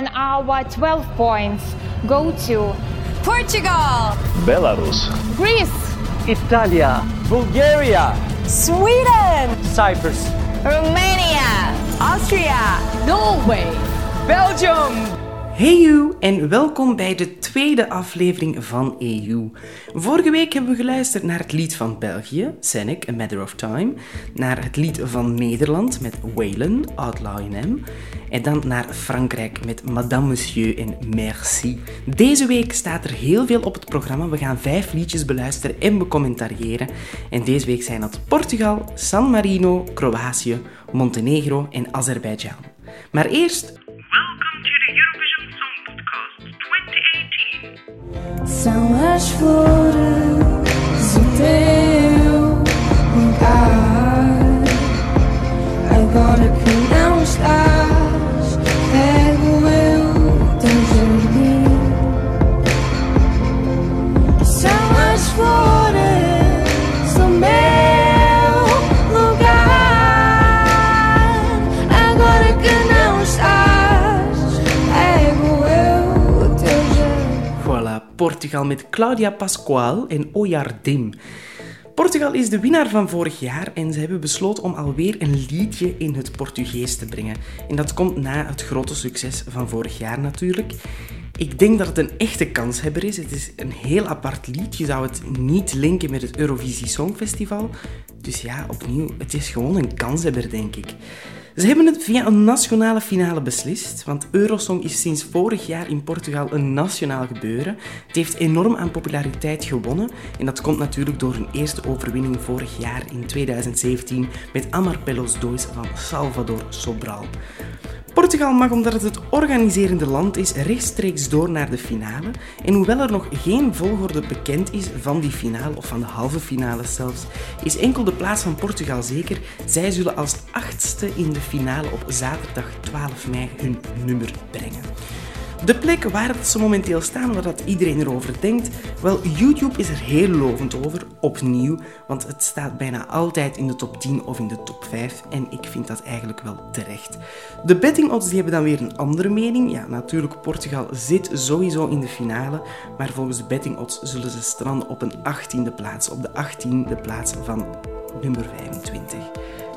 and our 12 points go to Portugal, Belarus, Greece, Italia, Bulgaria, Sweden, Cyprus, Romania, Austria, Norway, Belgium. Hey you en welkom bij de tweede aflevering van EU. Vorige week hebben we geluisterd naar het lied van België, Scenic, A Matter of Time, naar het lied van Nederland met Waylon, Outlaw in M, en dan naar Frankrijk met Madame Monsieur en Merci. Deze week staat er heel veel op het programma. We gaan vijf liedjes beluisteren en becommentariëren. En deze week zijn dat Portugal, San Marino, Kroatië, Montenegro en Azerbeidzjan. Maar eerst São as flores o teu Portugal met Claudia Pascual en Ojardim. Portugal is de winnaar van vorig jaar en ze hebben besloten om alweer een liedje in het Portugees te brengen. En dat komt na het grote succes van vorig jaar natuurlijk. Ik denk dat het een echte kanshebber is. Het is een heel apart lied. Je zou het niet linken met het Eurovisie Songfestival. Dus ja, opnieuw, het is gewoon een kanshebber, denk ik. Ze hebben het via een nationale finale beslist, want Eurosong is sinds vorig jaar in Portugal een nationaal gebeuren. Het heeft enorm aan populariteit gewonnen en dat komt natuurlijk door hun eerste overwinning vorig jaar in 2017 met Amar Pelos Dois van Salvador Sobral. Portugal mag, omdat het het organiserende land is, rechtstreeks door naar de finale. En hoewel er nog geen volgorde bekend is van die finale, of van de halve finale zelfs, is enkel de plaats van Portugal zeker. Zij zullen als achtste in de finale op zaterdag 12 mei hun nummer brengen. De plek waar ze momenteel staan, waar dat iedereen erover denkt, wel, YouTube is er heel lovend over, opnieuw, want het staat bijna altijd in de top 10 of in de top 5 en ik vind dat eigenlijk wel terecht. De betting odds die hebben dan weer een andere mening. Ja, natuurlijk, Portugal zit sowieso in de finale, maar volgens de betting odds zullen ze stranden op een 18e plaats, op de 18e plaats van nummer 25.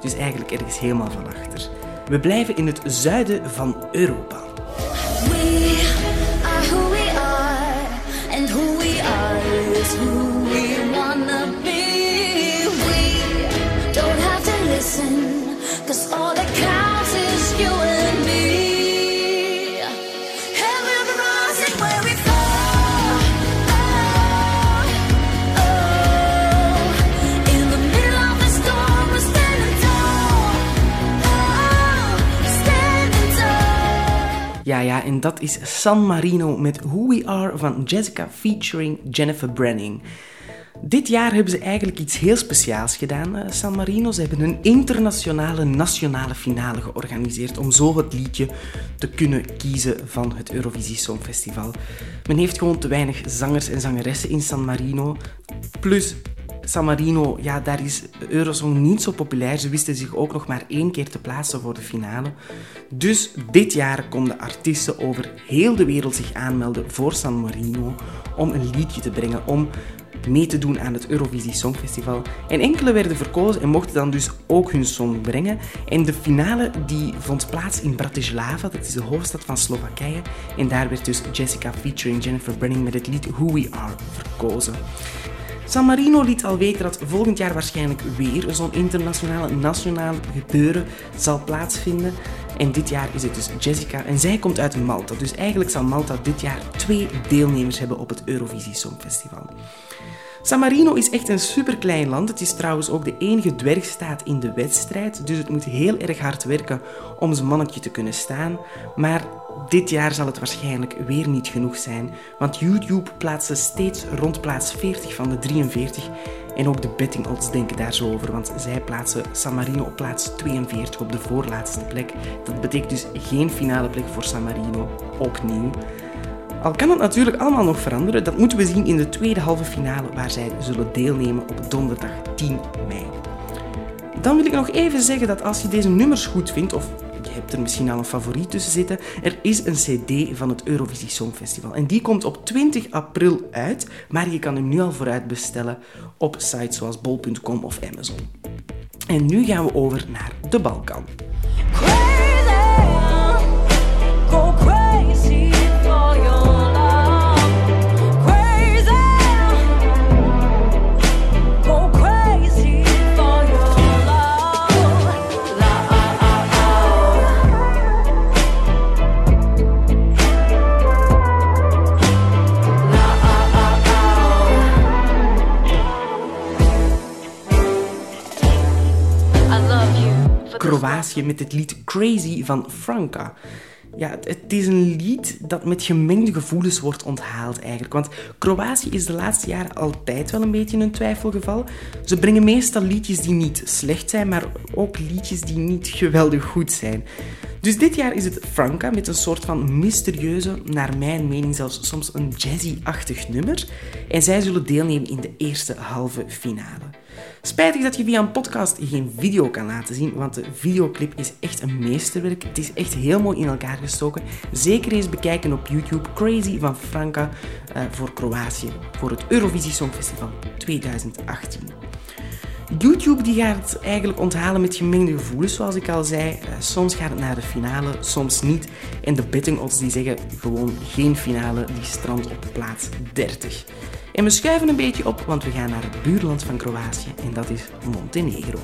Dus eigenlijk ergens helemaal van achter. We blijven in het zuiden van Europa. Is who En dat is San Marino met Who We Are van Jessica featuring Jennifer Branning. Dit jaar hebben ze eigenlijk iets heel speciaals gedaan, eh, San Marino. Ze hebben een internationale nationale finale georganiseerd om zo het liedje te kunnen kiezen van het Eurovisie Songfestival. Men heeft gewoon te weinig zangers en zangeressen in San Marino. Plus, San Marino, ja, daar is Eurosong niet zo populair. Ze wisten zich ook nog maar één keer te plaatsen voor de finale. Dus dit jaar konden artiesten over heel de wereld zich aanmelden voor San Marino om een liedje te brengen, om mee te doen aan het Eurovisie Songfestival. En enkele werden verkozen en mochten dan dus ook hun song brengen. En de finale die vond plaats in Bratislava, dat is de hoofdstad van Slowakije. En daar werd dus Jessica featuring Jennifer Branning met het lied Who We Are verkozen. San Marino liet al weten dat volgend jaar waarschijnlijk weer zo'n internationale nationaal gebeuren zal plaatsvinden. En dit jaar is het dus Jessica en zij komt uit Malta. Dus eigenlijk zal Malta dit jaar twee deelnemers hebben op het Eurovisie Songfestival. San Marino is echt een superklein land. Het is trouwens ook de enige dwergstaat in de wedstrijd. Dus het moet heel erg hard werken om zijn mannetje te kunnen staan. Maar dit jaar zal het waarschijnlijk weer niet genoeg zijn. Want YouTube plaatst steeds rond plaats 40 van de 43. En ook de betting odds denken daar zo over. Want zij plaatsen San Marino op plaats 42 op de voorlaatste plek. Dat betekent dus geen finale plek voor San Marino. Opnieuw. Al kan het natuurlijk allemaal nog veranderen, dat moeten we zien in de tweede halve finale waar zij zullen deelnemen op donderdag 10 mei. Dan wil ik nog even zeggen dat als je deze nummers goed vindt, of hebt er misschien al een favoriet tussen zitten. Er is een cd van het Eurovisie Songfestival. En die komt op 20 april uit, maar je kan hem nu al vooruit bestellen op sites zoals bol.com of Amazon. En nu gaan we over naar de Balkan. Met het lied Crazy van Franca. Ja, het, het is een lied dat met gemengde gevoelens wordt onthaald eigenlijk. Want Kroatië is de laatste jaren altijd wel een beetje een twijfelgeval. Ze brengen meestal liedjes die niet slecht zijn, maar ook liedjes die niet geweldig goed zijn. Dus dit jaar is het Franca met een soort van mysterieuze, naar mijn mening zelfs soms een jazzy-achtig nummer. En zij zullen deelnemen in de eerste halve finale. Spijtig dat je via een podcast geen video kan laten zien, want de videoclip is echt een meesterwerk. Het is echt heel mooi in elkaar gestoken. Zeker eens bekijken op YouTube Crazy van Franca eh, voor Kroatië, voor het Eurovisie Songfestival 2018. YouTube die gaat het eigenlijk onthalen met gemengde gevoelens, zoals ik al zei. Eh, soms gaat het naar de finale, soms niet. En de betting odds die zeggen gewoon geen finale, die strandt op plaats 30. En we schuiven een beetje op, want we gaan naar het buurland van Kroatië en dat is Montenegro.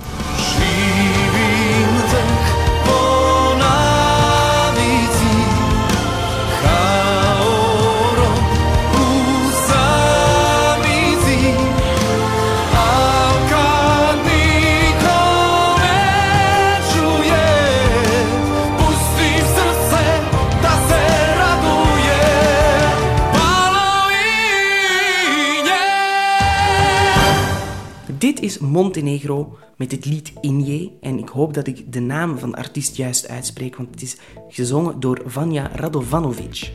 Is Montenegro met het lied Inje. En ik hoop dat ik de naam van de artiest juist uitspreek, want het is gezongen door Vanja Radovanovic.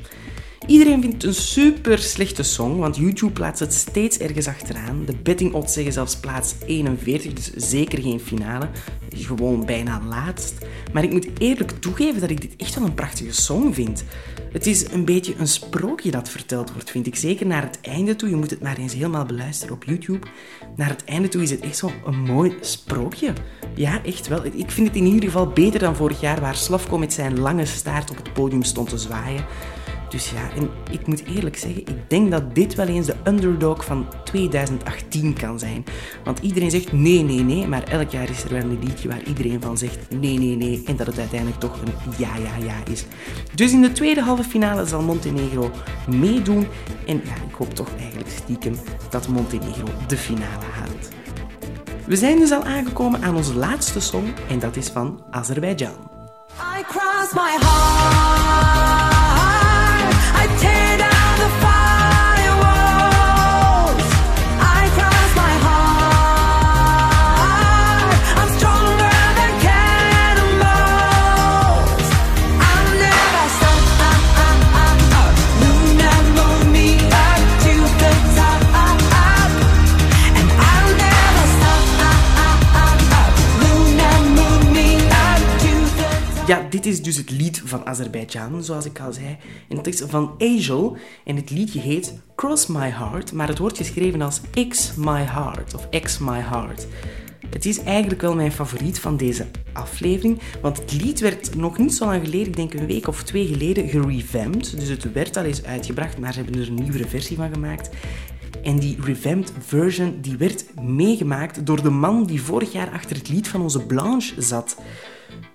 Iedereen vindt het een super slechte song, want YouTube plaatst het steeds ergens achteraan. De betting odds zeggen zelfs plaats 41, dus zeker geen finale. Gewoon bijna laatst. Maar ik moet eerlijk toegeven dat ik dit echt wel een prachtige song vind. Het is een beetje een sprookje dat verteld wordt, vind ik. Zeker naar het einde toe. Je moet het maar eens helemaal beluisteren op YouTube. Naar het einde toe is het echt zo'n mooi sprookje. Ja, echt wel. Ik vind het in ieder geval beter dan vorig jaar, waar Slavko met zijn lange staart op het podium stond te zwaaien. Dus ja, en ik moet eerlijk zeggen, ik denk dat dit wel eens de underdog van 2018 kan zijn. Want iedereen zegt nee, nee, nee, maar elk jaar is er wel een liedje waar iedereen van zegt nee, nee, nee, en dat het uiteindelijk toch een ja, ja, ja is. Dus in de tweede halve finale zal Montenegro meedoen. En ja, ik hoop toch eigenlijk stiekem dat Montenegro de finale haalt. We zijn dus al aangekomen aan onze laatste song, en dat is van Azerbeidzjan. I cross my heart. Dit is dus het lied van Azerbeidzjan, zoals ik al zei. En het is van Angel en het liedje heet Cross My Heart, maar het wordt geschreven als X My Heart of X My Heart. Het is eigenlijk wel mijn favoriet van deze aflevering, want het lied werd nog niet zo lang geleden, ik denk een week of twee geleden, gerevamped. Dus het werd al eens uitgebracht, maar ze hebben er een nieuwere versie van gemaakt. En die revamped version die werd meegemaakt door de man die vorig jaar achter het lied van onze Blanche zat.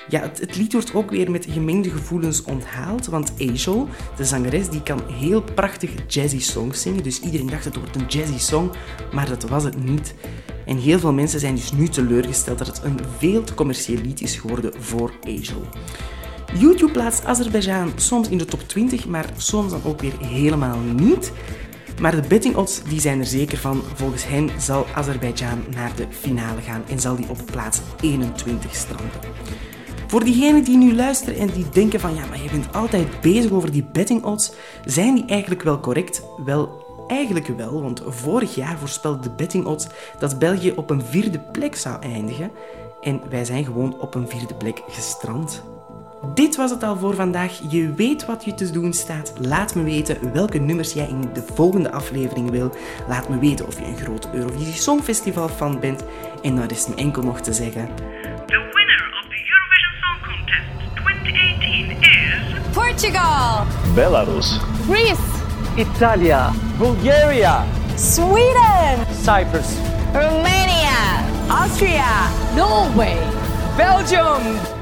Ja, het, lied wordt ook weer met gemengde gevoelens onthaald, want Angel, de zangeres, die kan heel prachtig jazzy songs zingen. Dus iedereen dacht het wordt een jazzy song, maar dat was het niet. En heel veel mensen zijn dus nu teleurgesteld dat het een veel te commercieel lied is geworden voor Angel. YouTube plaatst Azerbeidzjan soms in de top 20, maar soms dan ook weer helemaal niet. Maar de betting odds die zijn er zeker van. Volgens hen zal Azerbeidzjan naar de finale gaan en zal die op plaats 21 stranden. Voor diegenen die nu luisteren en die denken van ja, maar je bent altijd bezig over die betting odds, zijn die eigenlijk wel correct? Wel, eigenlijk wel, want vorig jaar voorspelde de betting odds dat België op een vierde plek zou eindigen en wij zijn gewoon op een vierde plek gestrand. Dit was het al voor vandaag. Je weet wat je te doen staat. Laat me weten welke nummers jij in de volgende aflevering wil. Laat me weten of je een groot Eurovisie Songfestival fan bent. En dan rest me enkel nog te zeggen... The winner of the Eurovision Song Contest 2018 is. Portugal. Belarus. Greece, Italia. Bulgaria. Sweden. Cyprus. Romania. Austria. Norway, Belgium.